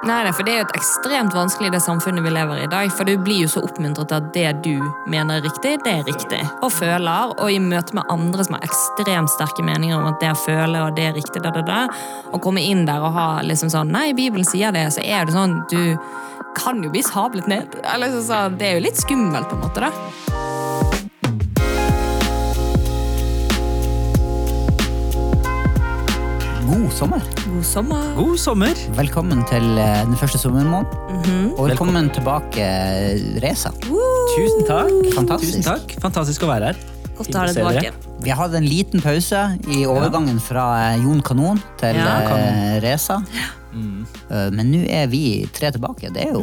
Nei, nei, for det er jo et ekstremt vanskelig det samfunnet vi lever i i dag. For du blir jo så oppmuntret til at det du mener er riktig, det er riktig. Og føler. Og i møte med andre som har ekstremt sterke meninger om at det å føle og det er riktig, da, da, da, og komme inn der og ha liksom sånn Nei, Bibelen sier det, så er det sånn Du kan jo bli sablet ned. Eller så, så, det er jo litt skummelt, på en måte, da. God sommer. God sommer. God sommer! Velkommen til eh, den første sommermåneden. Og velkommen tilbake, Reza. Tusen takk. Fantastisk. Tusen takk. Fantastisk å være her. Godt å ha deg tilbake. Vi har hatt en liten pause i overgangen fra eh, Jon Kanon til Ja. eh, Reza. Mm. Men nå er vi tre tilbake. Det er jo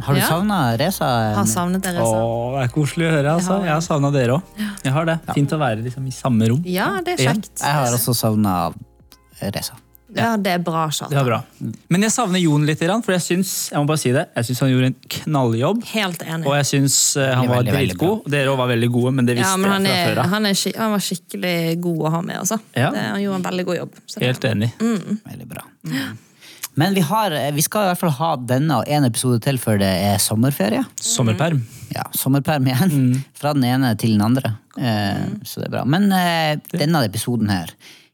Har du Ja. savna Reza? Har savnet deg, Reza. Åh, det er koselig å høre. altså. Jeg har- savna dere òg. Ja. Fint å være liksom, i samme rom. Ja, det er kjekt. Jeg har også savna Reza. Ja, det er bra, Kjartan. Det var bra. Men jeg savner Jon litt, for jeg syns jeg må bare si det, jeg syns han gjorde en knalljobb. Helt enig. Og jeg syns eh, han var veldig, veldig dritgod. Dere òg var veldig gode, men det visste Ja, men han, jeg er, fra før av. han, er, han var skikkelig god å ha med. Altså. Ja. Det, han gjorde en veldig god jobb. Så det- Helt enig. Veldig bra. Men vi, har, vi skal i hvert fall ha denne og en episode til før det er sommerferie. Sommerperm. Ja, sommerperm igjen. Fra den ene til den andre. Eh, Så det er bra. Men eh, denne episoden her,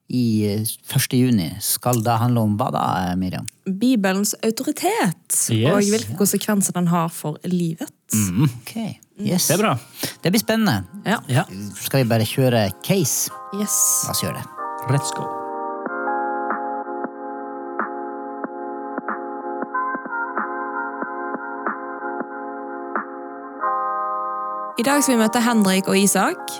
i eh, 1. juni, skal da handle om hva da, eh, Miriam? Bibelens autoritet Yes. og hvilke konsekvenser den har for livet. Ok, yes. Det er bra. Det blir spennende. Ja. Ja. Skal vi bare kjøre case? Yes. La oss gjøre det. Let's go. I dag skal vi møte Henrik og Isak.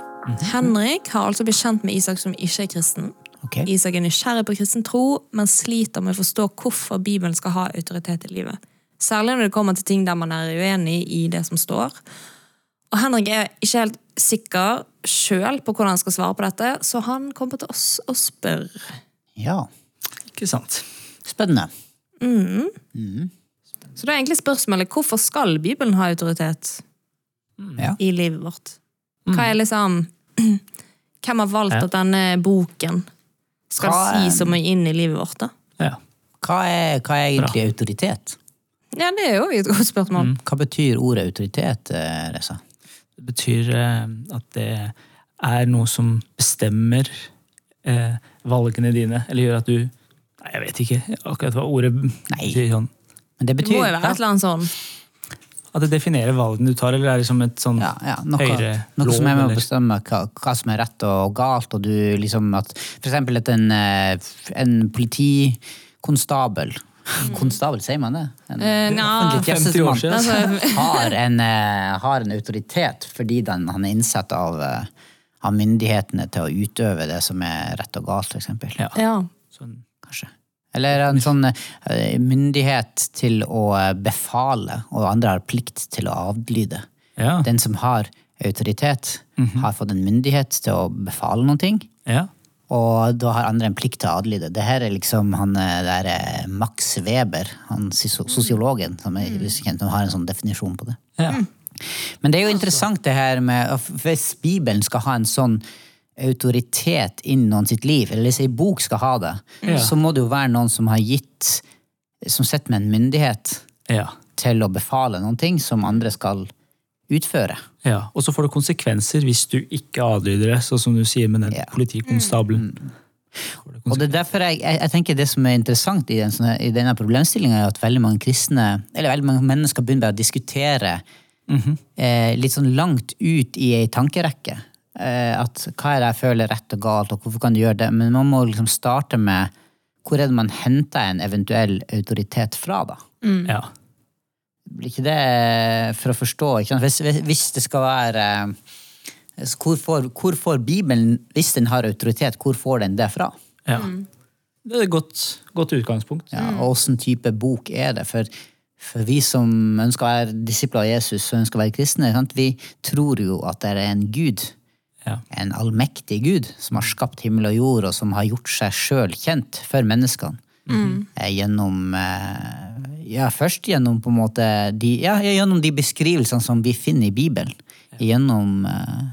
Henrik har altså blitt kjent med Isak som ikke er kristen. Ok. Isak er nysgjerrig på kristen tro, men sliter med å forstå hvorfor Bibelen skal ha autoritet i livet. Særlig når det kommer til ting der man er uenig i det som står. Og Henrik er ikke helt sikker sjøl på hvordan han skal svare på dette, så han kommer til oss og spør. Ja, Ikke sant. spennende. Så da er egentlig spørsmålet hvorfor skal Bibelen ha autoritet mm. i livet vårt? Hva er liksom Hvem har valgt at denne boken skal Hva si så mye inn i livet vårt, da? Ja. Hva er, hva er egentlig autoritet? Ja, det er jo et godt spørsmål. Hva betyr ordet autoritet, Ressa? Reza? Det betyr eh, at det er noe som bestemmer eh, valgene dine, eller gjør at du Nei, jeg vet ikke akkurat hva ordet Nei. betyr. Sånn. Men det Det må jo være et eller annet sånn. At det definerer valgene du tar, eller er det som et sånn ja, ja, noe, høyere noe som er med å bestemme hva, hva som er rett og galt, og du liksom at For eksempel at en, eh, en politikonstabel Konstabel, sier man det? En, uh, nja, offentlig 50 år tjenestemann. Altså, har, en, eh, har en autoritet fordi den, han er innsatt av, eh, av myndighetene til å utøve det som er rett og galt, f.eks. eksempel. Ja. ja. sånn. Eller en sånn eh, myndighet til å eh, befale, og andre har plikt til å adlyde. Ja. Den som har autoritet, har fått en myndighet til å befale noen ting, ja. og da har andre en plikt til å adlyde. Det her er liksom han eh, der Max Weber, han sosiologen, som er kjent, som har en sånn definisjon på det. ja. Men det er jo interessant det her med Hvis Bibelen skal ha en sånn autoritet inn noen sitt liv, eller hvis ei bok skal ha det, Ja. så må det jo være noen som har gitt Som sitter med en myndighet ja. til å befale noen ting som andre skal utføre. ja. Og så får det konsekvenser hvis du ikke adlyder det, sånn som du sier med den Ja. politikonstabelen. Og det er derfor jeg, jeg, jeg tenker det som er interessant i, den, sånne- i denne problemstillinga, er at veldig mange kristne, eller veldig mange mennesker begynner å diskutere eh, litt sånn langt ut i ei tankerekke. Eh, at hva er det jeg føler rett og galt, og hvorfor kan du gjøre det? Men man må liksom starte med hvor er det man henter en eventuell autoritet fra, da? Ja. Blir ikke det for å forstå? Ikke sant? Hvis, hvis- det skal være eh, hvor får, hvor får Bibelen, hvis den har autoritet, hvor får den det fra? ja. Det er et godt, godt utgangspunkt. Ja, og åssen type bok er det? For, for vi som ønsker å være disipler av Jesus og ønsker å være kristne, sant? vi tror jo at det er en gud, Ja. en allmektig gud, som har skapt himmel og jord, og som har gjort seg sjøl kjent for menneskene. Mm. Gjennom eh, Ja, først gjennom på en måte de, ja, gjennom de beskrivelsene som vi finner i Bibelen. Gjennom eh,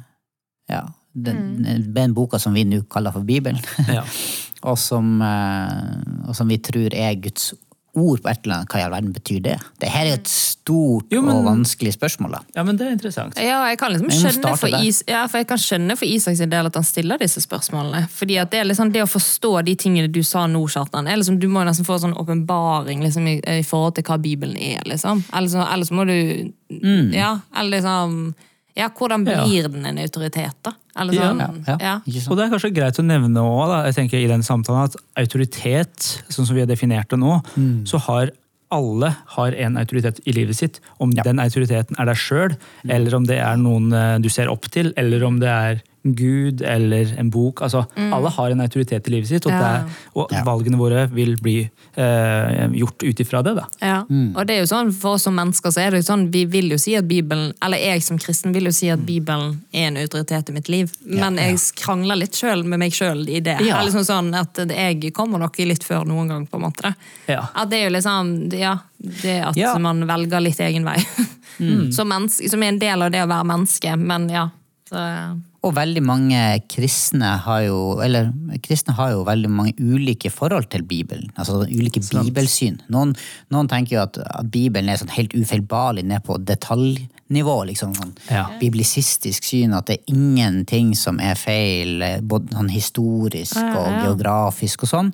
ja, den, den boka som vi nå kaller for Bibelen. Ja. og, som, eh, og som vi tror er Guds ord på et eller annet, hva i all verden betyr det? Det her er et stort Jo, men- og vanskelig spørsmål. da. Ja, men det er interessant. Ja, jeg kan liksom skjønne for. Is ja, for jeg kan skjønne for Isaks del at han stiller disse spørsmålene. Fordi at det er liksom det å forstå de tingene du sa nå, Kjartan. er Liksom, du må nesten få en sånn åpenbaring liksom, i, i forhold til hva Bibelen er. liksom. Ellers, så- må du Mm. Ja, eller liksom Ja, hvordan Ja. blir den en autoritet, da? Eller Ja, sånn, Ja, ja. Og det er kanskje greit å nevne også, da, jeg tenker i den samtalen at autoritet, sånn som vi har definert det nå, Mm. så har alle har en autoritet i livet sitt. Om den autoriteten er deg sjøl, Mm. eller om det er noen eh, du ser opp til, eller om det er Gud eller en bok. altså Alle har en autoritet i livet sitt, og, Ja. det er, og Ja. valgene våre vil bli eh, gjort ut ifra det. da. Ja, Mm. og det er jo sånn for oss som mennesker så er det jo sånn, vi vil jo si at Bibelen, eller jeg som kristen vil jo si Mm. at Bibelen er en autoritet i mitt liv, men jeg krangler litt selv med meg selv i det. Ja. Eller sånn sånn at jeg kommer nok litt før noen gang, på en måte. da. Ja. At det er jo liksom, ja, det at Ja. man velger litt egen vei. Som, menneske, som er en del av det å være menneske, men ja. Så, Og veldig mange kristne har jo eller kristne har jo veldig mange ulike forhold til Bibelen. altså Ulike bibelsyn. Noen, noen tenker jo at, at Bibelen er sånn helt ufeilbarlig ned på detaljnivå. liksom sånn Ja. Biblisistisk syn, at det er ingenting som er feil, både sånn historisk og geografisk og sånn.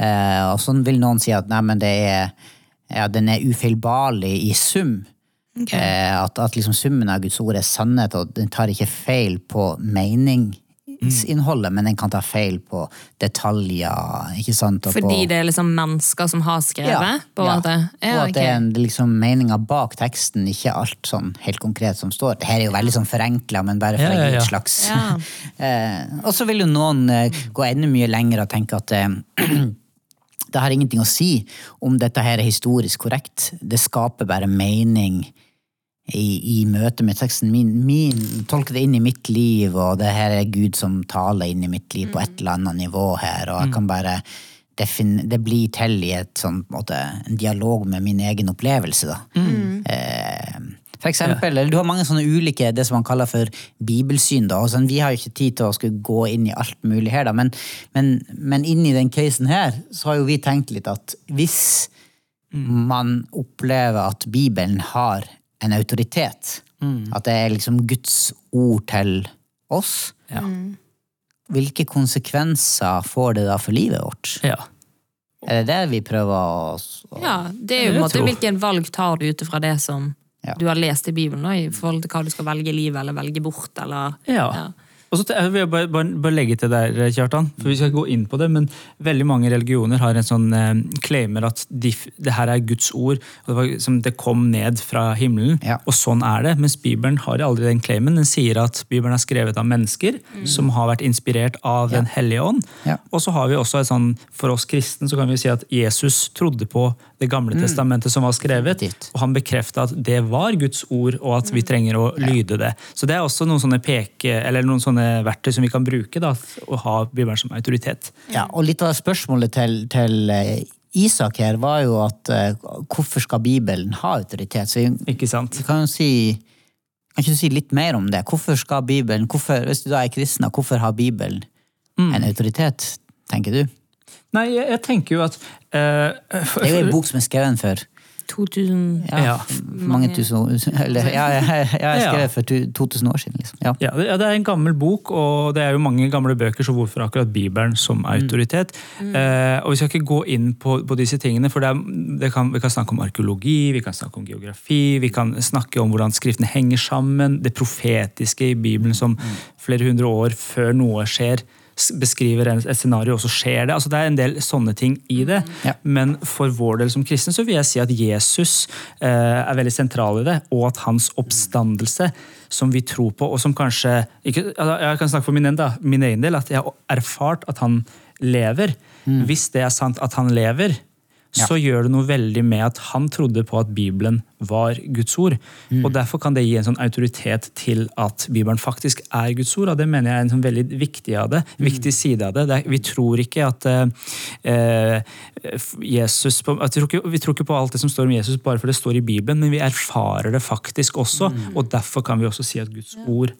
Eh, og sånn vil noen si at nei, men det er, ja, den er ufeilbarlig i sum. Eh, at, at liksom summen av Guds ord er sannhet, og den tar ikke feil på meningsinnholdet, men den kan ta feil på detaljer. ikke sant? Og fordi på, det er liksom mennesker som har skrevet, på ja. måte. Ja, og at det er liksom meninga bak teksten, ikke alt sånn helt konkret som står. Dette er jo veldig sånn forenkla, men bare for Ja, ja, ja. et slags Ja. eh, Og så vil jo noen eh, gå enda mye lenger og tenke at eh, det har ingenting å si om dette her er historisk korrekt. Det skaper bare mening i, i møte med teksten. Min, min tolker det inn i mitt liv, og det her er Gud som taler inn i mitt liv på et eller annet nivå her, og jeg kan bare det blir til i et sånn, måte, en dialog med min egen opplevelse. Da. Eh, for eksempel, eller Du har mange sånne ulike det som man kaller for bibelsyn. da, sånn, Vi har jo ikke tid til å skulle gå inn i alt mulig her, da, men, men, men inni den casen her så har jo vi tenkt litt at hvis man opplever at Bibelen har en autoritet, at det er liksom Guds ord til oss, Ja. hvilke konsekvenser får det da for livet vårt? Ja. Er det det vi prøver å å- Ja, det er jo på en måte hvilken valg tar du ut ifra det som Ja. du har lest i Bibelen, da, i forhold til hva du skal velge i livet, eller velge bort, eller Ja. Ja. Og så vil jeg bare, bare, bare legge til der, Kjartan, for vi skal gå inn på det, men veldig mange religioner har en sånn eh, claimer at de, det her er Guds ord, og det, var, som det kom ned fra himmelen, Ja. og sånn er det. Mens Bibelen har aldri den claimen. Den sier at Bibelen er skrevet av mennesker som har vært inspirert av Den hellige ånd. Ja. Og så har vi også et sånn, for oss kristne så kan vi si at Jesus trodde på Det gamle testamentet som var skrevet, Ditt. og han bekrefta at det var Guds ord, og at vi trenger å lyde det. Så det er også noen sånne peke, eller noen sånne verktøy som vi kan bruke da, å ha Bibelen som autoritet. Ja, og litt av spørsmålet til, til eh, Isak her var jo at eh, hvorfor skal Bibelen ha autoritet? Så vi, Ikke sant? vi kan jo si kan ikke du si litt mer om det? Hvorfor skal Bibelen, hvorfor, Hvis du da er kristen, hvorfor har Bibelen en autoritet, tenker du? Nei, jeg, jeg tenker jo at uh, for, Det er jo en bok som er skrevet for 2000 ja, Ja. mange tusen Eller ja, ja, ja, jeg skrev Ja. for 2000 år siden, liksom. Ja. Ja, det, ja, det er en gammel bok, og det er jo mange gamle bøker, så hvorfor akkurat Bibelen som autoritet? Eh, og Vi skal ikke gå inn på, på disse tingene, for det er, det kan, vi kan snakke om arkeologi, vi kan snakke om geografi, vi kan snakke om hvordan skriftene henger sammen, det profetiske i Bibelen som flere hundre år før noe skjer, beskriver et scenario, og så skjer det. Altså, det er en del sånne ting i det. Ja. Men for vår del som kristne så vil jeg si at Jesus eh, er veldig sentral i det, og at hans oppstandelse, som vi tror på, og som kanskje ikke, altså, Jeg kan snakke for min, enda, min egen del, at jeg har erfart at han lever. Hvis det er sant at han lever, så gjør det noe veldig med at han trodde på at Bibelen var Guds ord. Og Derfor kan det gi en sånn autoritet til at Bibelen faktisk er Guds ord. og Det mener jeg er en sånn veldig viktig, av det, viktig side av det. det er, vi tror ikke at eh, Jesus på, at vi, tror ikke, vi tror ikke på alt det som står om Jesus bare for det står i Bibelen, men vi erfarer det faktisk også. Og derfor kan vi også si at Guds ord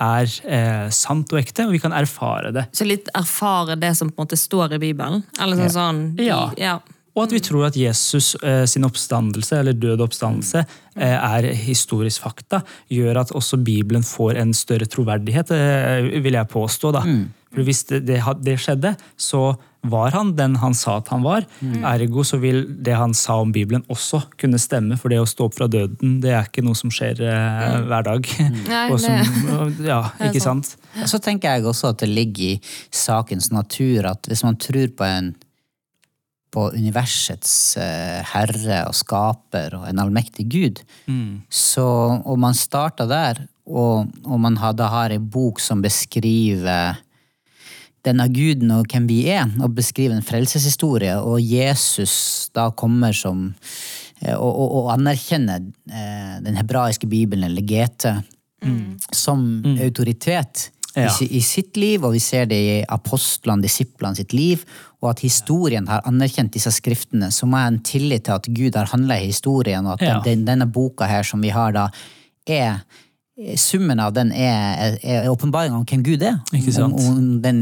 er eh, sant og ekte, og vi kan erfare det. Så litt erfare det som på en måte står i Bibelen. Eller sånn, sånn de, Ja. ja. Og at vi tror at Jesus eh, sin oppstandelse, eller død oppstandelse, eh, er historisk fakta. Gjør at også Bibelen får en større troverdighet, eh, vil jeg påstå. da. For Hvis det, det, det skjedde, så var han den han sa at han var. Ergo så vil det han sa om Bibelen også kunne stemme, for det å stå opp fra døden det er ikke noe som skjer eh, hver dag. Nei, Og som, ja, er ikke sant. sant? Så tenker jeg også at det ligger i sakens natur at hvis man tror på en på universets eh, herre og skaper og en allmektig gud, så og man starter der, og, og man har, da har ei bok som beskriver denne guden og hvem vi er, og beskriver en frelseshistorie, og Jesus da kommer som eh, og, og, og anerkjenner eh, den hebraiske bibelen, eller GT, som autoritet. i, Ja. i, i sitt liv, og vi ser det i apostlene, disiplene sitt liv, og at historien har anerkjent disse skriftene, så må jeg ha en tillit til at Gud har handla i historien, og at Ja. den, denne boka her som vi har da, er Summen av den er, er åpenbaringa om hvem Gud er. Ikke sant? Om, om den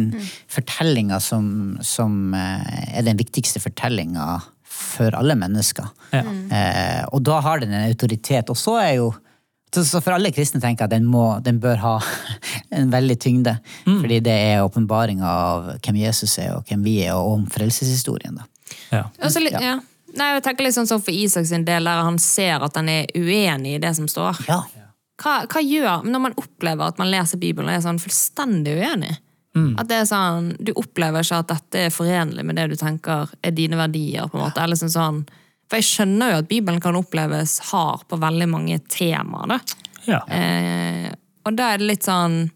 fortellinga som, som eh, er den viktigste fortellinga for alle mennesker. Ja. Eh, og da har den en autoritet. Og så er jo så så for alle kristne tenker jeg at den, må, den bør ha en veldig tyngde. Fordi det er åpenbaringa av hvem Jesus er, og hvem vi er, og om frelseshistorien. da. Ja. Altså, ja. Nei, jeg tenker litt sånn som For Isak sin del, der han ser at han er uenig i det som står. Ja. Hva, hva gjør når man opplever at man leser Bibelen og er sånn fullstendig uenig? At det er sånn, Du opplever ikke at dette er forenlig med det du tenker er dine verdier. på en måte, eller sånn sånn, For jeg skjønner jo at Bibelen kan oppleves hard på veldig mange temaer. da. Ja. Eh, og da er det litt sånn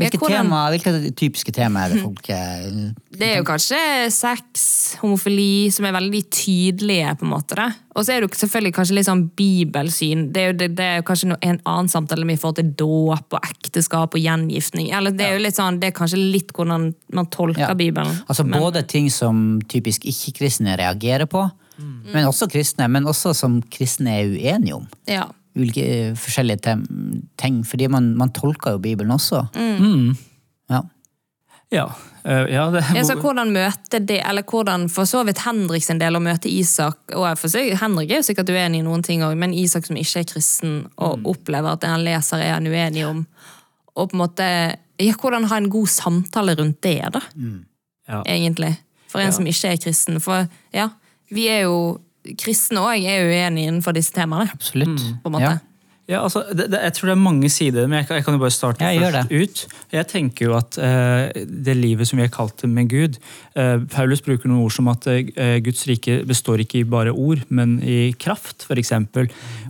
Hvilke, hvordan- tema, hvilke typiske tema er det folk eh, Det er jo kanskje sex, homofili, som er veldig tydelige, på en måte. det. Og så er det jo selvfølgelig kanskje litt sånn bibelsyn. Det er jo, det, det er jo kanskje noe, en annen samtale med i forhold til dåp og ekteskap og gjengiftning. Eller det er jo litt sånn, det er kanskje litt hvordan man tolker Ja. Bibelen. Altså både ting som typisk ikke-kristne reagerer på, men også kristne, men også som kristne er uenige om. Ja. Ulike eh, forskjellige tem ting, fordi man, man tolker jo Bibelen også. Ja. Ja. Uh, ja, det, Ja, så hvordan møte det, eller hvordan for så vidt Henrik sin del å møte Isak og for så, Henrik er jo sikkert uenig i noen ting òg, men Isak som ikke er kristen og opplever at det han leser er han uenig om, og på en måte ja, Hvordan ha en god samtale rundt det, da, Mm. Ja. egentlig. For en Ja. som ikke er kristen. For ja, vi er jo Kristne òg er uenige innenfor disse temaene. Absolutt. På en måte. Ja. Ja, altså, det, det, jeg tror det er mange sider, men jeg kan, jeg kan jo bare starte jeg først ut. Jeg tenker jo at eh, det livet som vi er kalt med Gud eh, Paulus bruker noen ord som at eh, Guds rike består ikke i bare ord, men i kraft, f.eks.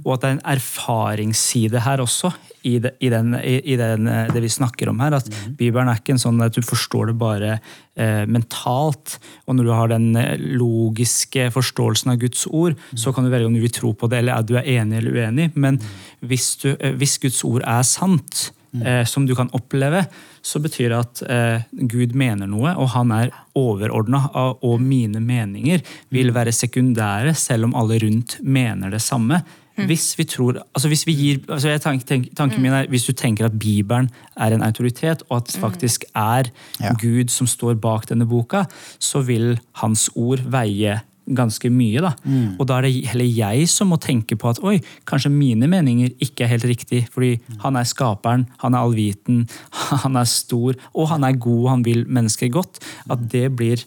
Og at det er en erfaringsside her også, i, det, i, den, i, den, eh, det vi snakker om her. At Bibelen er ikke en sånn at du forstår det bare eh, mentalt. Og når du har den eh, logiske forståelsen av Guds ord, så kan du velge om du vil tro på det, eller er du er enig eller uenig. Men hvis, du, eh, hvis Guds ord er sant, eh, som du kan oppleve, så betyr det at eh, Gud mener noe, og han er overordna, og mine meninger vil være sekundære, selv om alle rundt mener det samme. Hvis vi tror, altså hvis vi gir, altså jeg tenk, tenk, tanken min er, hvis du tenker at Bibelen er en autoritet, og at det faktisk er Ja. Gud som står bak denne boka, så vil hans ord veie ganske mye. da. Og da er det heller jeg som må tenke på at oi, kanskje mine meninger ikke er helt riktig, fordi han er skaperen, han er allviten, han er stor, og han er god, han vil mennesker godt. At det blir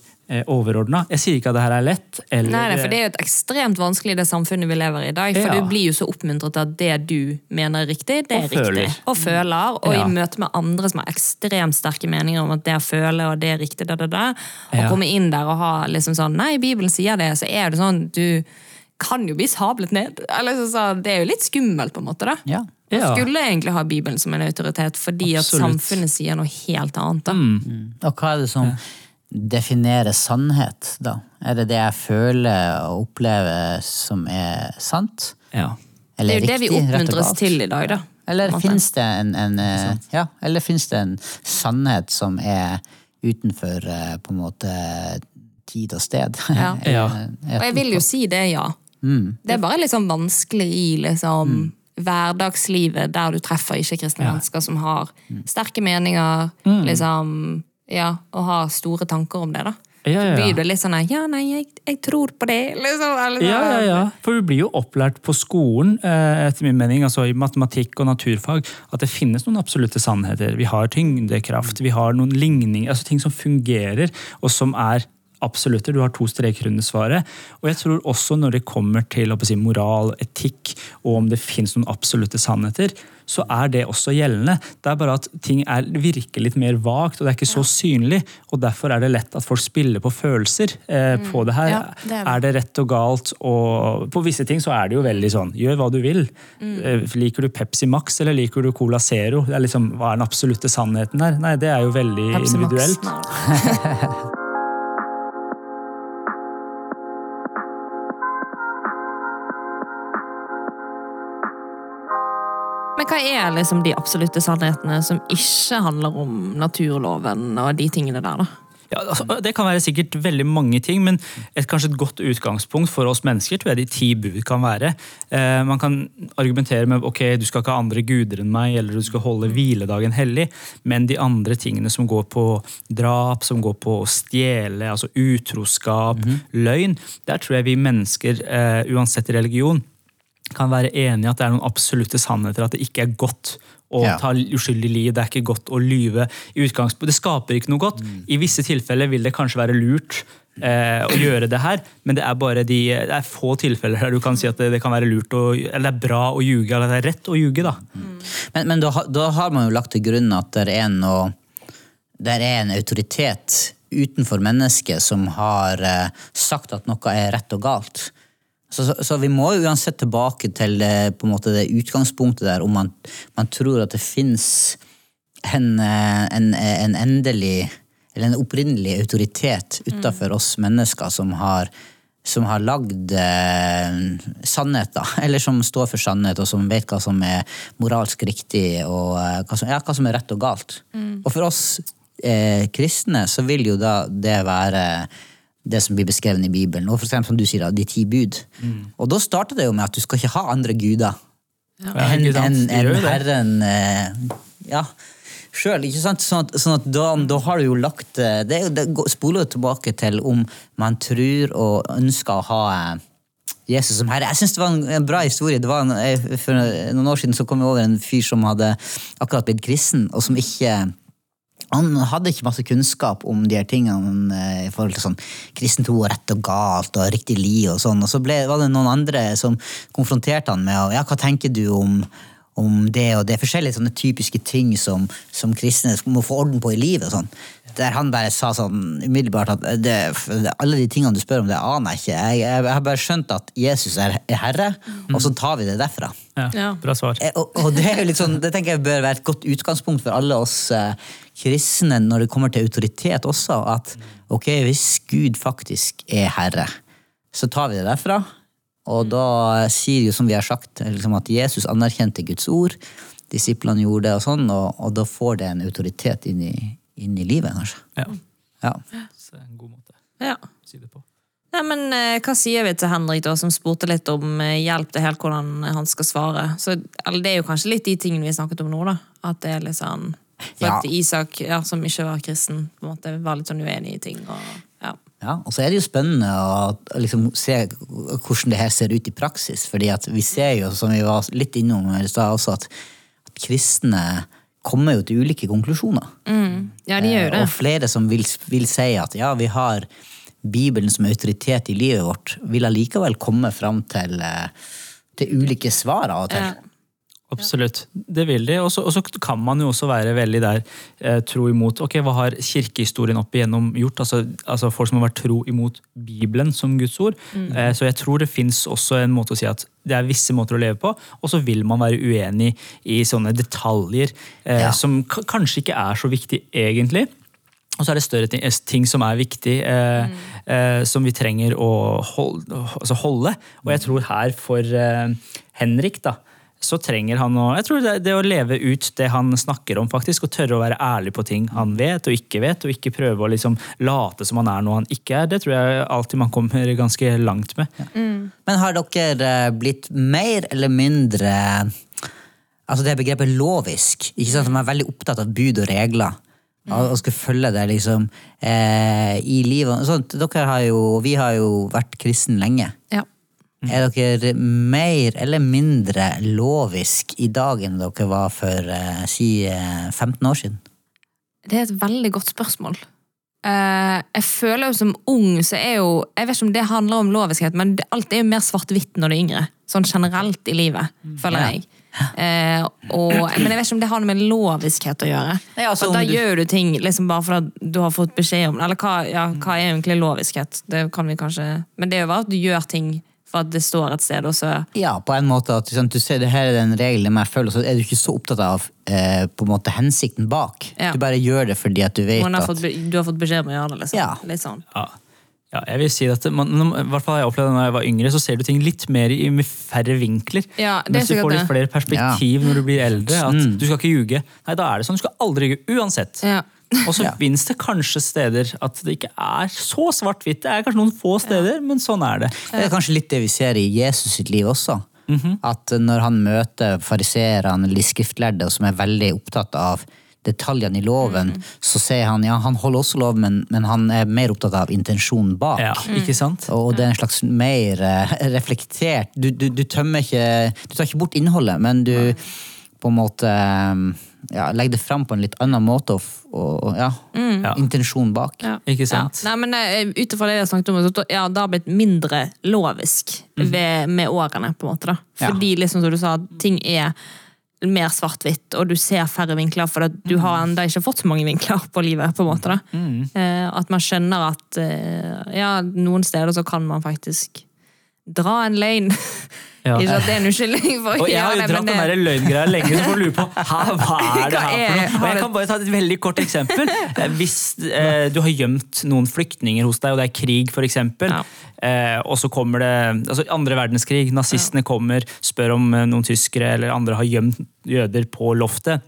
overordna. Jeg sier ikke at det her er lett. Eller, Nei, nei, for det er jo et ekstremt vanskelig det samfunnet vi lever i i dag. For Ja. du blir jo så oppmuntret til at det du mener er riktig, det er Og føler. Og føler. Og Ja. i møte med andre som har ekstremt sterke meninger om at det å føle og det er riktig, da, da, da, og Ja. komme inn der og ha liksom sånn Nei, Bibelen sier det, så er det sånn Du kan jo bli sablet ned. Eller så, så, Det er jo litt skummelt, på en måte. da. Ja. Man Ja. skulle egentlig ha Bibelen som en autoritet, fordi at samfunnet sier noe helt annet. da. Og hva er det som definerer sannhet, da? Er det det jeg føler og opplever som er sant? Ja. Det er jo det vi riktig, rett og oppmuntres til i dag, da. Eller fins det en, en eh, ja, eller finnes det en sannhet som er utenfor eh, på en måte tid og sted? Ja. Ja. Og jeg vil jo si det, ja. Det er bare litt sånn vanskelig i liksom hverdagslivet der du treffer ikke-kristne mennesker som har sterke meninger, liksom Ja, og ha store tanker om det, da. Ja, ja, ja. blir litt sånn ja, nei, jeg, jeg tror på det. Liksom, eller sånn. Ja, ja, ja. For du blir jo opplært på skolen, eh, etter min mening, altså i matematikk og naturfag, at det finnes noen absolutte sannheter. Vi har tyngdekraft, vi har noen ligninger, altså ting som fungerer, og som er absolutter. Du har to streker under svaret. Og jeg tror også når det kommer til å si, moral, etikk, og om det finnes noen absolutte sannheter, så er det også gjeldende. Det er bare at ting er, virker litt mer vagt, og det er ikke så synlig. Og derfor er det lett at folk spiller på følelser eh, på det her. Ja, det er er det rett og galt? Og på visse ting så er det jo veldig sånn, gjør hva du vil. Eh, Liker du Pepsi Max eller liker du Cola Zero? Det er liksom, Hva er den absolutte sannheten her? Nei, det er jo veldig Pepsi individuelt. Nei. hva er liksom de absolutte sannhetene som ikke handler om naturloven og de tingene der, da? Ja, altså, det kan være sikkert veldig mange ting, men et, kanskje et godt utgangspunkt for oss mennesker tror jeg de ti bud kan være. Eh, man kan argumentere med ok, du skal ikke ha andre guder enn meg, eller du skal holde hviledagen hellig, men de andre tingene som går på drap, som går på å stjele, altså utroskap, løgn, der tror jeg vi mennesker, eh, uansett religion, kan være enige i at det er noen absolutte sannheter, at det ikke er godt å Ja. ta uskyldig liv, det er ikke godt å lyve. i utgangspunktet. Det skaper ikke noe godt. I visse tilfeller vil det kanskje være lurt eh, å gjøre det her, men det er bare de, det er få tilfeller der du kan si at det, det kan være lurt å, eller det er bra å ljuge, eller det er rett å ljuge. da. Men, men da, da har man jo lagt til grunn at det er noe det er en autoritet utenfor mennesket som har eh, sagt at noe er rett og galt. Så, så, så vi må jo uansett tilbake til eh, måte det utgangspunktet der om man, man tror at det fins en, eh, en, en endelig eller en opprinnelig autoritet utafor oss mennesker som har som har lagd eh, sannhet. Eller som står for sannhet, og som vet hva som er moralsk riktig, og eh, hva, som, ja, hva som er rett og galt. Og for oss eh, kristne så vil jo da det være det som blir beskrevet i Bibelen. Og for eksempel, som du sier, de ti bud. Og da starter det jo med at du skal ikke ha andre guder Ja, enn en, en. Herren eh, ja, sjøl. Sånn at, sånn at da, da har du jo lagt eh, Det, det spoler jo tilbake til om man tror og ønsker å ha eh, Jesus som herre. Jeg synes det var en, en bra historie. Det var en, For noen år siden så kom jeg over en fyr som hadde akkurat blitt kristen, og som ikke han hadde ikke masse kunnskap om de her tingene eh, i forhold til sånn kristen tro og rett og galt og riktig liv og sånn. Og så ble, var det noen andre som konfronterte han med ja, hva tenker du om, om det og det. Forskjellige sånne typiske ting som, som kristne må få orden på i livet. og sånn. Der han bare sa sånn umiddelbart at det, det, alle de tingene du spør om, det aner jeg ikke. Jeg, jeg, jeg har bare skjønt at Jesus er, er herre, og så tar vi det derfra. Ja, Ja. Bra svar. Eh, Og, og det, er jo litt sånn, det tenker jeg bør være et godt utgangspunkt for alle oss eh, kristne når det kommer til autoritet også. At ok, hvis Gud faktisk er herre, så tar vi det derfra. Og da sier jo, som vi har sagt, liksom at Jesus anerkjente Guds ord. Disiplene gjorde det, og sånn, og, og da får det en autoritet inn i, inn i livet, kanskje. Ja, Ja. så en god måte Ja. å si det på. Nei, men eh, Hva sier vi til Henrik, da, som spurte litt om eh, hjelp til helt hvordan han skal svare? Så, eller Det er jo kanskje litt de tingene vi snakket om nå. da. At det er litt sånn For Ja. at Isak, ja, som ikke var kristen, på en måte var litt sånn uenig i ting. og ja. Ja, og så er det jo spennende å liksom se hvordan det her ser ut i praksis. fordi at vi ser jo, som vi var litt innom i stad også, at, at kristne kommer jo til ulike konklusjoner. ja, de gjør det. Eh. Og flere som vil, vil si at ja, vi har Bibelen som autoritet i livet vårt, vil allikevel komme fram til, eh, til ulike svar av og til. Ja. Absolutt, det vil de. Og så kan man jo også være veldig der eh, tro imot Ok, hva har kirkehistorien opp igjennom gjort? Altså, altså Folk som har vært tro imot Bibelen som Guds ord. Eh, så jeg tror det fins også en måte å si at det er visse måter å leve på, og så vil man være uenig i sånne detaljer eh, Ja. som kanskje ikke er så viktig egentlig. Og så er det større ting, ting som er viktig, eh, eh, som vi trenger å holde, altså holde. Og jeg tror her for eh, Henrik, da, så trenger han å jeg tror det, det å leve ut det han snakker om, faktisk, og tørre å være ærlig på ting han vet og ikke vet, og ikke prøve å liksom late som han er noe han ikke er, det tror jeg alltid man kommer ganske langt med. Men har dere eh, blitt mer eller mindre Altså det begrepet lovisk. ikke sant? De er veldig opptatt av bud og regler. Og og skulle følge det liksom eh, i livet. Sånt, dere har jo, vi har jo vært kristne lenge. Ja. Er dere mer eller mindre lovisk i dag enn dere var for eh, si eh, 15 år siden? Det er et veldig godt spørsmål. Eh, jeg føler jo som ung, så er jo Jeg vet ikke om det handler om loviskhet, men alt er jo mer svart-hvitt når du er yngre. Sånn generelt i livet, føler jeg. Eh, og, men jeg vet ikke om det har noe med loviskhet å gjøre. Ja, altså, da du- gjør du ting liksom bare fordi du har fått beskjed om det. Eller hva, ja, hva er egentlig loviskhet? Det kan vi kanskje Men det er jo bare at du gjør ting for at det står et sted, og så Ja, på en måte at sant, du ser det her er den regelen jeg føler, så er du ikke så opptatt av eh, på en måte hensikten bak. Ja. Du bare gjør det fordi at du vet har at fått, Du har fått beskjed om å gjøre det, liksom. Ja. Litt sånn. Ja. ja, jeg vil si at man, i hvert fall jeg opplevde når jeg var yngre, så ser du ting litt mer i med færre vinkler. Ja, det er Mens du får litt flere perspektiv når du blir eldre. At Du skal ikke ljuge. Nei, da er det sånn. Du skal aldri ljuge. Uansett. Ja. Og så finnes det kanskje steder at det ikke er så svart-hvitt. Det er kanskje noen få steder, men sånn er det. Det er kanskje litt det vi ser i Jesus sitt liv også. Mhm. At når han møter fariseerne eller de skriftlærde, som er veldig opptatt av detaljene i loven, mm. så sier han ja, han holder også lov, men, men han er mer opptatt av intensjonen bak. Ja, ikke sant? Og det er en slags mer eh, reflektert Du, du, du tømmer ikke Du tar ikke bort innholdet, men du på en måte eh, ja, legge det fram på en litt annen måte, og, og ja, mm. intensjonen bak. Ja. Ikke sant? Ja. Nei, men eh, Ut ifra det jeg snakket om, så ja, det har blitt mindre lovisk ved, med årene. på en måte da. Ja. Fordi liksom som du sa, ting er mer svart-hvitt, og du ser færre vinkler, for at du har enda ikke fått så mange vinkler på livet. på en måte da. Eh, at man skjønner at eh, ja, noen steder så kan man faktisk dra en løgn. Ja. ikke at det er en unnskyldning for å Og jeg har jo dratt men den det- der løgngreia lenge, så får du lure på hva er det her for noe? Og jeg kan bare ta et veldig kort eksempel. Eh, Hvis eh, du har gjemt noen flyktninger hos deg, og det er krig, f.eks., Ja. eh, og så kommer det altså andre verdenskrig, nazistene kommer, spør om eh, noen tyskere eller andre har gjemt jøder på loftet.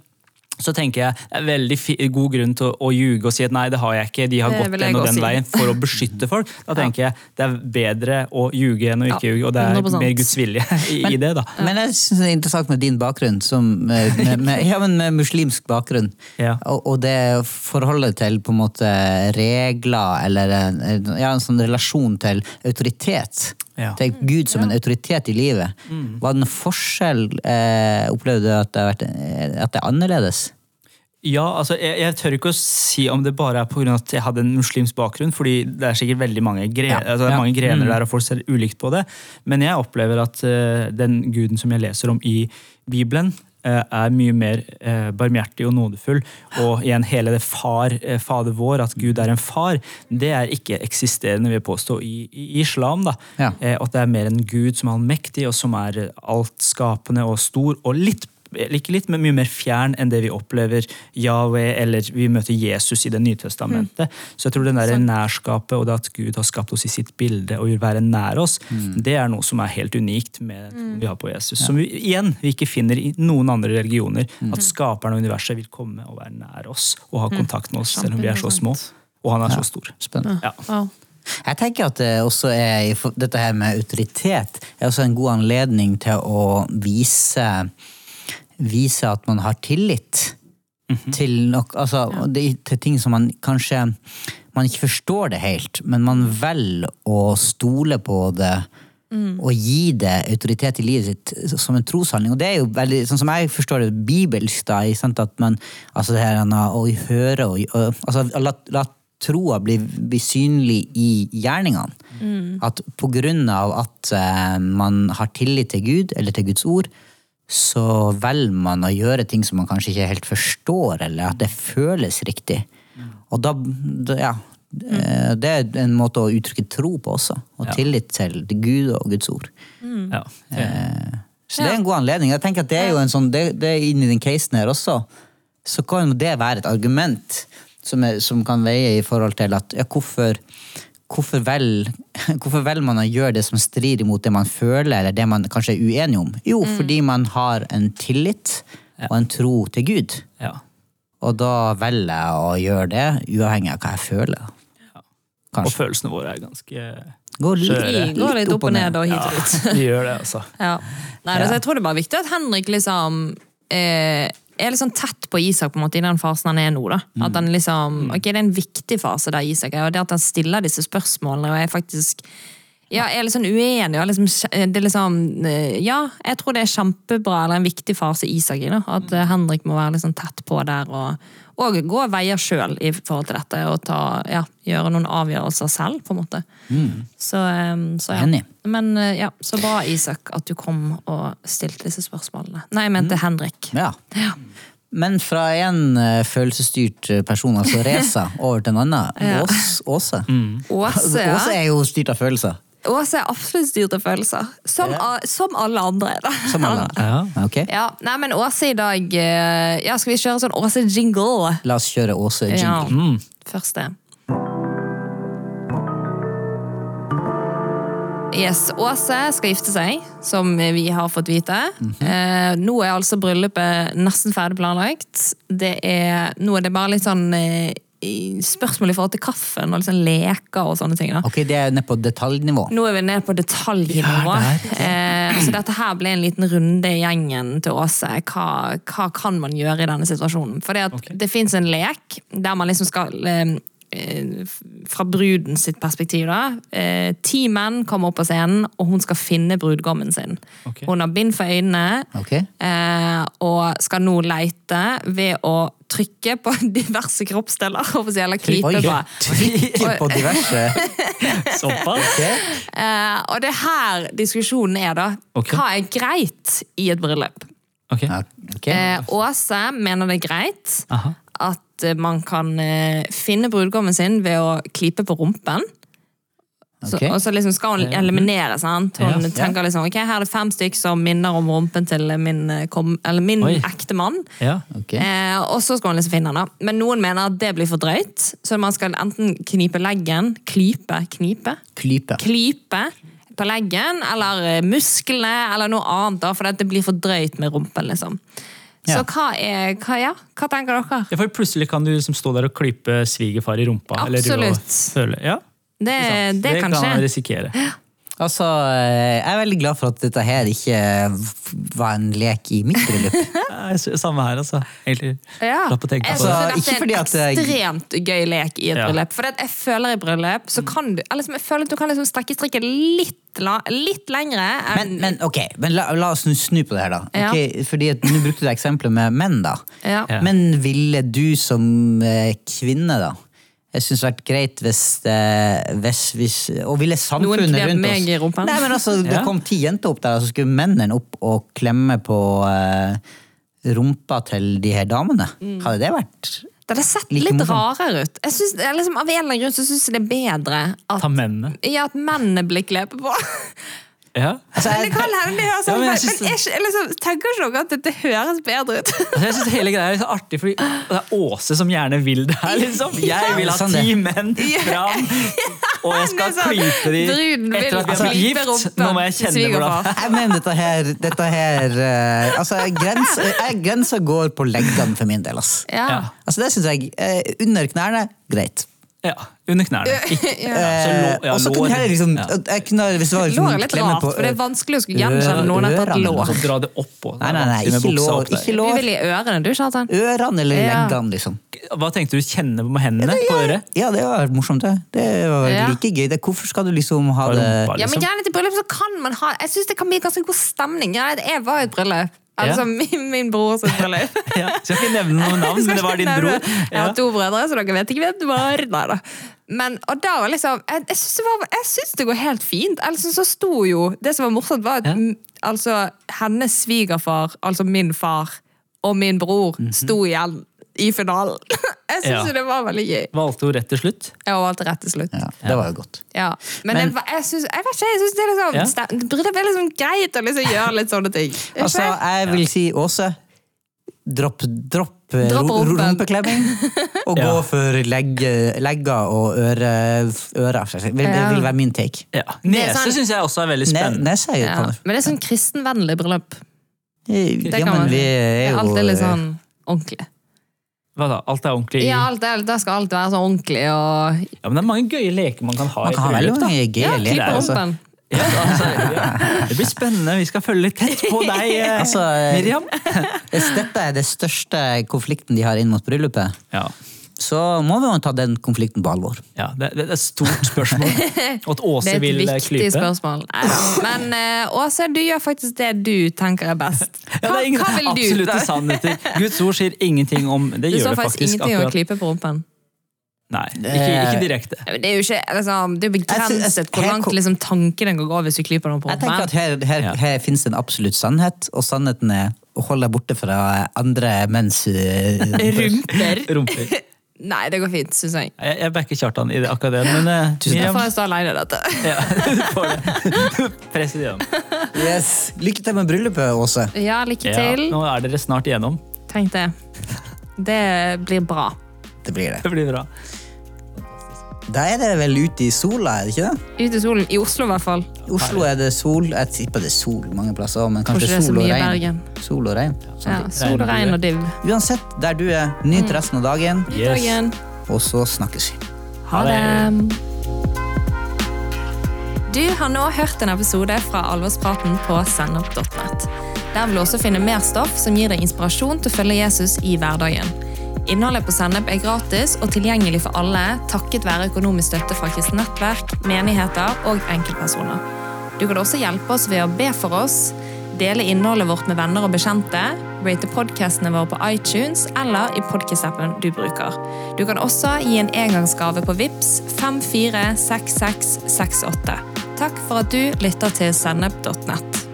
Så tenker jeg det er veldig fi god grunn til å, å ljuge og si at nei, det har jeg ikke, de har gått den og den si. veien for å beskytte folk. Da tenker jeg det er bedre å ljuge enn å ikke Ja, ljuge, og det er 100%. mer Guds vilje i, i det. da. Men jeg synes det er interessant med din bakgrunn, som, med, med, med, ja, men med muslimsk bakgrunn. Ja. Og, og det forholdet til på en måte regler, eller en- ja, en sånn relasjon til autoritet. Ja. Til Gud som en autoritet i livet. Var det noen forskjell? Eh, opplevde du at det, har vært, eh, at det er annerledes? Ja, altså, jeg, jeg tør ikke å si om det bare er pga. at jeg hadde en muslimsk bakgrunn, fordi det er sikkert veldig mange, gre Ja. altså, det er Ja. mange grener der, og folk ser ulikt på det. Men jeg opplever at uh, den guden som jeg leser om i Bibelen, er mye mer eh, barmhjertig og nådefull. Og igjen, hele det far, eh, Fader vår, at Gud er en far, det er ikke eksisterende, vil jeg påstå, i, i islam. da. Ja. Eh, at det er mer en gud som er allmektig, og som er eh, altskapende og stor, og litt ikke litt, men mye mer fjern enn det vi opplever Yahweh eller vi møter Jesus i Det nye testamentet. Så jeg tror den der nærskapet og det at Gud har skapt oss i sitt bilde og vil være nær oss, det er noe som er helt unikt med mm. vi har på Jesus. Som vi igjen vi ikke finner i noen andre religioner. At skaperen av universet vil komme og være nær oss og ha kontakt med oss, selv om vi er så små. Og han er så stor. Spennende. Ja. Wow. Jeg tenker at det også er, dette her med autoritet er også en god anledning til å vise, vise at man har tillit til, nok, altså, ja. til ting som man kanskje man ikke forstår det helt, men man velger å stole på det og gi det autoritet i livet sitt som en troshandling. Og det er jo veldig, sånn som jeg forstår det, bibelsk, da, at man altså det her å høre og, og altså, la, la troa bli, bli synlig i gjerningene. At på grunn av at uh, man har tillit til Gud, eller til Guds ord, så velger man å gjøre ting som man kanskje ikke helt forstår, eller at det føles riktig. Og da, da ja, eh, Det er en måte å uttrykke tro på også, og Ja. tillit til Gud og Guds ord. Ja. Eh, Så det er en god anledning. Jeg tenker at Det er jo en sånn, det, det er inni den casen her også, så kan det være et argument som, er, som kan veie i forhold til at ja, hvorfor, hvorfor, vel, hvorfor velger man å gjøre det som strider imot det man føler, eller det man kanskje er uenig om? Jo, fordi man har en tillit og en tro til Gud. ja. Og da velger jeg å gjøre det, uavhengig av hva jeg føler. Og følelsene våre er ganske Går litt. Går litt opp og ned og hit Ja, og dit. de gjør det, altså. Ja. Nei, altså, jeg tror det er bare viktig at Henrik liksom eh, er sånn tett på Isak på en måte i den fasen han er nå. da. At han liksom, ok, Det er en viktig fase der Isak er, og det at han stiller disse spørsmålene og er faktisk ja, jeg er litt sånn uenig. Liksom, det er liksom, eh, ja, jeg tror det er kjempebra, eller en viktig fase Isak i. da, At eh, Henrik må være litt sånn tett på der og, og gå veier sjøl i forhold til dette. Og ta, ja, gjøre noen avgjørelser selv, på en måte. Så, eh, så ja. Men eh, ja, så bra, Isak, at du kom og stilte disse spørsmålene. Nei, jeg mente Henrik. Ja. Ja. Men fra en eh, følelsesstyrt person, altså Reza, over til en annen. Ja. Ås, Åse. Åse, ja. Åse er jo styrt av følelser. Åse er absolutt styrt av følelser. Som, a- som alle andre. Da. Som alle. Ja. Ok, Ja, nei, men Åse i dag eh, Ja, Skal vi kjøre sånn Åse-jingle? La oss kjøre Åse Ja. jingle. Mm. Først det. Yes, Åse skal gifte seg, som vi har fått vite. eh, nå er altså bryllupet nesten ferdig planlagt. Det er, nå er det bare litt sånn eh, spørsmål i forhold til kaffen og sånn leker og sånne ting. da. Ok, det er nede på detaljnivå. Nå er vi nede på detaljnivå. Ja, eh, så dette her ble en liten runde i gjengen til Åse. Hva, hva kan man gjøre i denne situasjonen? For at det fins en lek der man liksom skal eh, Fra bruden sitt perspektiv, da. Eh, ti menn kommer opp på scenen, og hun skal finne brudgommen sin. Okay. Hun har bind for øynene. Ok? Eh, og skal nå leite ved å trykke på diverse kroppsdeler. håper si, Eller klype på. Trykke på diverse. Såpass? Ok. Eh, og det er her diskusjonen er, da. Hva er greit i et bryllup? Okay. Okay. Eh, Åse mener det er greit Aha. At eh, man kan eh, finne brudgommen sin ved å klype på rumpen. Så, og så liksom skal hun eliminere. sant? Hun yes, tenker liksom, ok, Her er det fem stykk som minner om rumpen til min, eh, kom, eller min ekte mann. Ja. okay. Eh, og så skal hun liksom finne han. da. Men noen mener at det blir for drøyt. Så man skal enten knipe leggen, klype, knipe, Klype. klype på leggen, eller eh, musklene, eller noe annet, da, for det blir for drøyt med rumpen, liksom. Så hva er hva, ja, hva tenker dere? Ja, for plutselig kan du liksom stå der og klype svigerfar i rumpa. Eller du Absolutt. og føle, ja, Det, det, det, kan man risikere. Altså, eh, jeg er veldig glad for at dette her ikke var en lek i mitt bryllup. Samme her, altså. Egentlig. Ja. Slapp å tenke på det. Altså, ikke er fordi en at jeg- ekstremt gøy lek i et Ja. bryllup. For jeg føler i bryllup så kan du liksom, jeg føler at du kan liksom strekke strikken litt, la, litt lengre enn Men, men ok, men la, la oss snu, på det her, da. Ja. Ok, fordi at Nå brukte du eksempelet med menn, da. Ja. Ja. Men ville du som eh, kvinne, da jeg synes det hadde vært greit hvis, det, hvis, hvis Og ville samfunnet Noen knep rundt meg oss i. Nei, men altså, Det Ja. kom ti jenter opp der, og så skulle mennene opp og klemme på uh, rumpa til de her damene. Mm. Hadde det vært Det hadde sett Like litt morsomt. rarere ut. Jeg synes, liksom, av en eller annen grunn så syns jeg det er bedre at, Ta mennene. ja, at mennene blir klepet på. Ja. altså, Men jeg, det kan hende det høres Ja, men synes men jeg, liksom, tenker ikke dere at dette høres bedre ut? Altså, jeg synes hele greia er litt så artig, fordi det er Åse som gjerne vil det her. liksom. Jeg vil ha Sånn ti menn fram, og jeg skal er sånn, klype dem etter at vi har blitt gift. Nå må jeg kjenne hvordan jeg mener dette her, dette her uh, Altså, grensa, grensa går på leggene for min del. ass. Ja. Ja. Altså, det syns jeg. Uh, under knærne, greit. Ja, under knærne. Ja. så lå, ja, og så kunne jeg liksom, Ja. jeg kunne, Hvis det var liksom Lår er litt rart, på for det er vanskelig å skulle gjenkjenne noen etter et lår. Så dra det oppå. Nei, nei, nei, ikke lår. Ikke lår. Du vil i ørene, du, Kjartan. Ørene eller Ja. leggene, liksom. Hva tenkte du? Kjenne på hendene på øret? Ja, det var morsomt, det. Det var Ja. like gøy. Det, hvorfor skal du liksom ha det Ja, men liksom? gjerne til bryllup så kan man ha Jeg synes det kan bli ganske god stemning. Ja, jeg var i et bryllup. Altså min, min bror sitt bryllup. Ja, skal ikke nevne noen navn, men det var din bror. Jeg har to brødre, så dere vet ikke hvem det var. Neida. Men, og da var liksom Jeg, jeg syns det, det går helt fint. Altså, så sto jo Det som var morsomt, var at Ja. mm, altså, hennes svigerfar, altså min far, og min bror sto igjen i finalen. Jeg syns Ja. det var veldig gøy. Valgte hun rett til slutt? Jeg valgte rett til slutt. Ja, det var jo godt. Ja, men, Men- jeg, jeg syns jeg vet ikke, jeg synes det er liksom, Ja. det er liksom greit å liksom gjøre litt sånne ting. Ikke? Altså, jeg vil si Åse, dropp, dropp, eh, Dropp rumpeklemming, og Ja. gå for legge, legger og øre, ører. Det vil, Ja. vil være min take. Ja. er Nese sånn- syns jeg også er veldig spennende. nese er jo ja. Men det er sånn kristenvennlig bryllup. Ja, men vi Det er jo Alt alltid litt sånn ordentlig. Hva da? Alt er ordentlig? Ja, alt er, Da skal alt være så ordentlig og Ja, men det er mange gøye leker man kan ha Man kan ha i veldig bryllup. mange gøye Ja, leker. Altså. Ja, altså, ja. Det blir spennende. Vi skal følge litt tett på deg, eh, Altså, eh, Miriam. Dette er det største konflikten de har inn mot bryllupet, Ja. Så må vi jo ta den konflikten på alvor. Ja, det, det er et stort spørsmål. Og at Det er et viktig klype. spørsmål. Men eh, Åse, du gjør faktisk det du tenker er best. Ja, det Hva, er ingen hva vil du? absolutte sannheter. Guds ord sier ingenting om Det Du gjør det faktisk faktisk. ingenting om å klype på rumpen. Nei, ikke, ikke direkte. Det er jo ikke, liksom, det er begrenset hvor langt liksom, tankene kan gå hvis du klyper noen på Jeg tenker at rumpen. her, her, Ja. her finnes det en absolutt sannhet, og sannheten er å holde deg borte fra andre menns eh, Rumper. Rumper. Nei, det går fint, syns jeg. Jeg, jeg backer Kjartan i det, akkurat det, men eh, Da Miriam får jeg stå alene i dette. ja, du får det. Press det. Yes. Lykke til med bryllupet, Åse. Ja, lykke Ja, til. nå er dere snart igjennom. Tenk det. Det blir bra. Det blir det. Det blir bra. Da er det vel ute i sola, er det ikke det? Ute i solen. I Oslo, i hvert fall. I Oslo er det sol. Jeg tipper det er sol mange plasser men kanskje sol og regn. Sol og regn. Ja, sol og regn og div. Uansett, der du er, nyt resten av dagen, Yes. Og så snakkes vi. Ha Ha det. Du har nå hørt en episode fra Alvorspraten på sennep.net. Der vil du også finne mer stoff som gir deg inspirasjon til å følge Jesus i hverdagen. Innholdet på Sennep er gratis og tilgjengelig for alle takket være økonomisk støtte fra kristent nettverk, menigheter og enkeltpersoner. Du kan også hjelpe oss ved å be for oss, dele innholdet vårt med venner og bekjente, rate podcastene våre på iTunes eller i podcast-appen du bruker. Du kan også gi en engangsgave på VIPS 546668. Takk for at du lytter til sennep.nett.